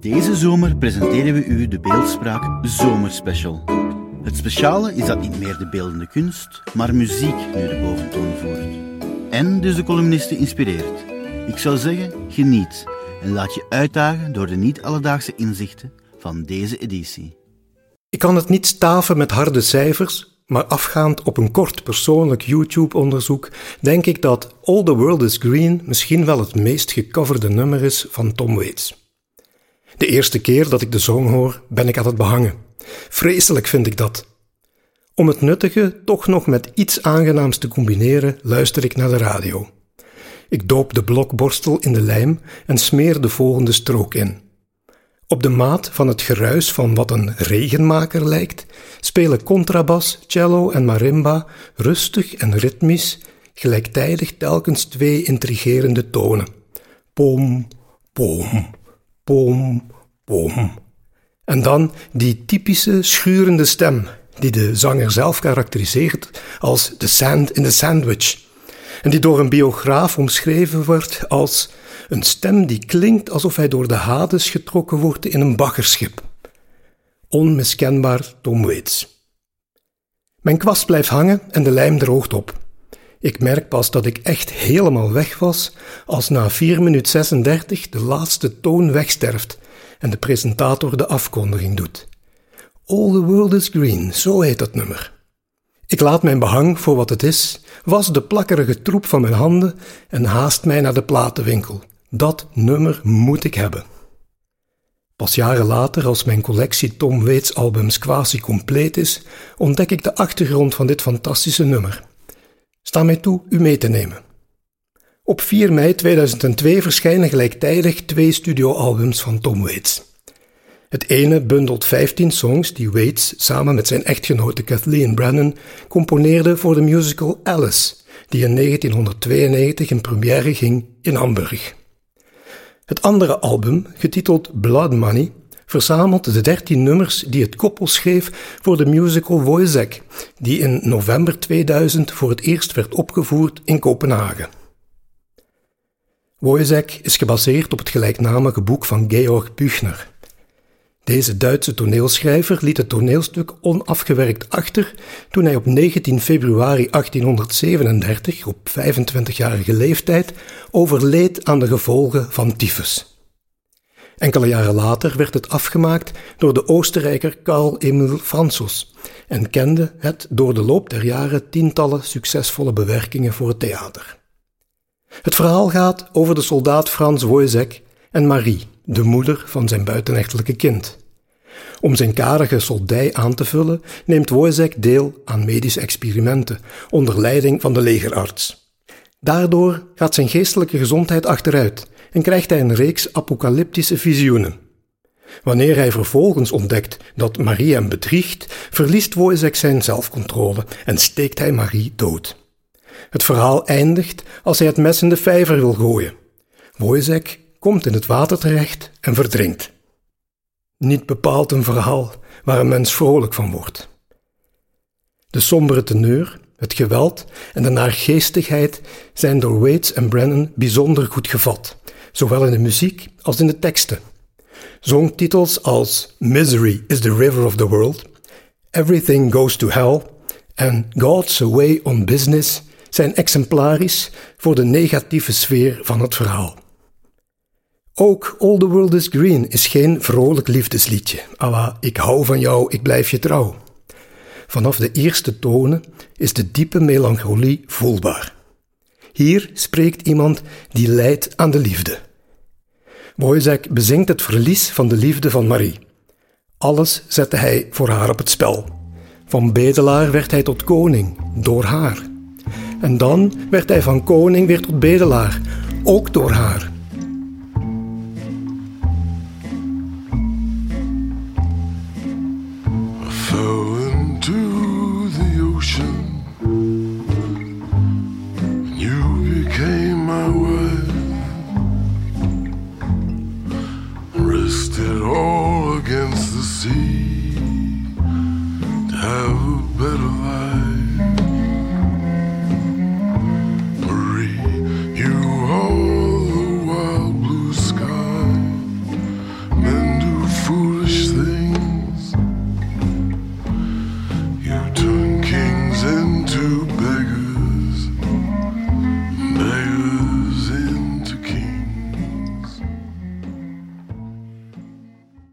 Deze zomer presenteren we u de beeldspraak Zomerspecial. Het speciale is dat niet meer de beeldende kunst, maar muziek nu de boventoon voert. En dus de columnisten inspireert. Ik zou zeggen, geniet en laat je uitdagen door de niet-alledaagse inzichten van deze editie. Ik kan het niet staven met harde cijfers, maar afgaand op een kort persoonlijk YouTube-onderzoek denk ik dat All the World is Green misschien wel het meest gecoverde nummer is van Tom Waits. De eerste keer dat ik de song hoor, ben ik aan het behangen. Vreselijk vind ik dat. Om het nuttige toch nog met iets aangenaams te combineren, luister ik naar de radio. Ik doop de blokborstel in de lijm en smeer de volgende strook in. Op de maat van het geruis van wat een regenmaker lijkt, spelen contrabas, cello en marimba rustig en ritmisch, gelijktijdig telkens twee intrigerende tonen. Pom, pom, pom, pom. En dan die typische schurende stem, die de zanger zelf karakteriseert als de sand in the sandwich, en die door een biograaf omschreven wordt als een stem die klinkt alsof hij door de Hades getrokken wordt in een baggerschip. Onmiskenbaar Tom Waits. Mijn kwast blijft hangen en de lijm droogt op. Ik merk pas dat ik echt helemaal weg was als na 4 minuut 36 de laatste toon wegsterft en de presentator de afkondiging doet. All the world is green, zo heet dat nummer. Ik laat mijn behang voor wat het is, was de plakkerige troep van mijn handen en haast mij naar de platenwinkel. Dat nummer moet ik hebben. Pas jaren later, als mijn collectie Tom Waits albums quasi compleet is, ontdek ik de achtergrond van dit fantastische nummer. Sta mij toe u mee te nemen. Op 4 mei 2002 verschijnen gelijktijdig twee studioalbums van Tom Waits. Het ene bundelt 15 songs die Waits samen met zijn echtgenote Kathleen Brennan componeerde voor de musical Alice, die in 1992 in première ging in Hamburg. Het andere album, getiteld Blood Money, verzamelt de 13 nummers die het koppel schreef voor de musical Wojciech, die in november 2000 voor het eerst werd opgevoerd in Kopenhagen. Wojciech is gebaseerd op het gelijknamige boek van Georg Büchner. Deze Duitse toneelschrijver liet het toneelstuk onafgewerkt achter toen hij op 19 februari 1837, op 25-jarige leeftijd, overleed aan de gevolgen van tyfus. Enkele jaren later werd het afgemaakt door de Oostenrijker Karl Emil Franzos en kende het door de loop der jaren tientallen succesvolle bewerkingen voor het theater. Het verhaal gaat over de soldaat Frans Wojciech en Marie, de moeder van zijn buitenechtelijke kind. Om zijn karige soldij aan te vullen, neemt Wojciech deel aan medische experimenten onder leiding van de legerarts. Daardoor gaat zijn geestelijke gezondheid achteruit en krijgt hij een reeks apocalyptische visioenen. Wanneer hij vervolgens ontdekt dat Marie hem bedriegt, verliest Wojciech zijn zelfcontrole en steekt hij Marie dood. Het verhaal eindigt als hij het mes in de vijver wil gooien. Wojciech komt in het water terecht en verdrinkt. Niet bepaald een verhaal waar een mens vrolijk van wordt. De sombere teneur, het geweld en de naargeestigheid zijn door Waits en Brennan bijzonder goed gevat, zowel in de muziek als in de teksten. Zongtitels als Misery is the River of the World, Everything Goes to Hell en God's Away on Business zijn exemplarisch voor de negatieve sfeer van het verhaal. Ook All the World is Green is geen vrolijk liefdesliedje, ala ik hou van jou, ik blijf je trouw. Vanaf de eerste tonen is de diepe melancholie voelbaar. Hier spreekt iemand die lijdt aan de liefde. Wojciech bezingt het verlies van de liefde van Marie. Alles zette hij voor haar op het spel. Van bedelaar werd hij tot koning, door haar. En dan werd hij van koning weer tot bedelaar, ook door haar. see.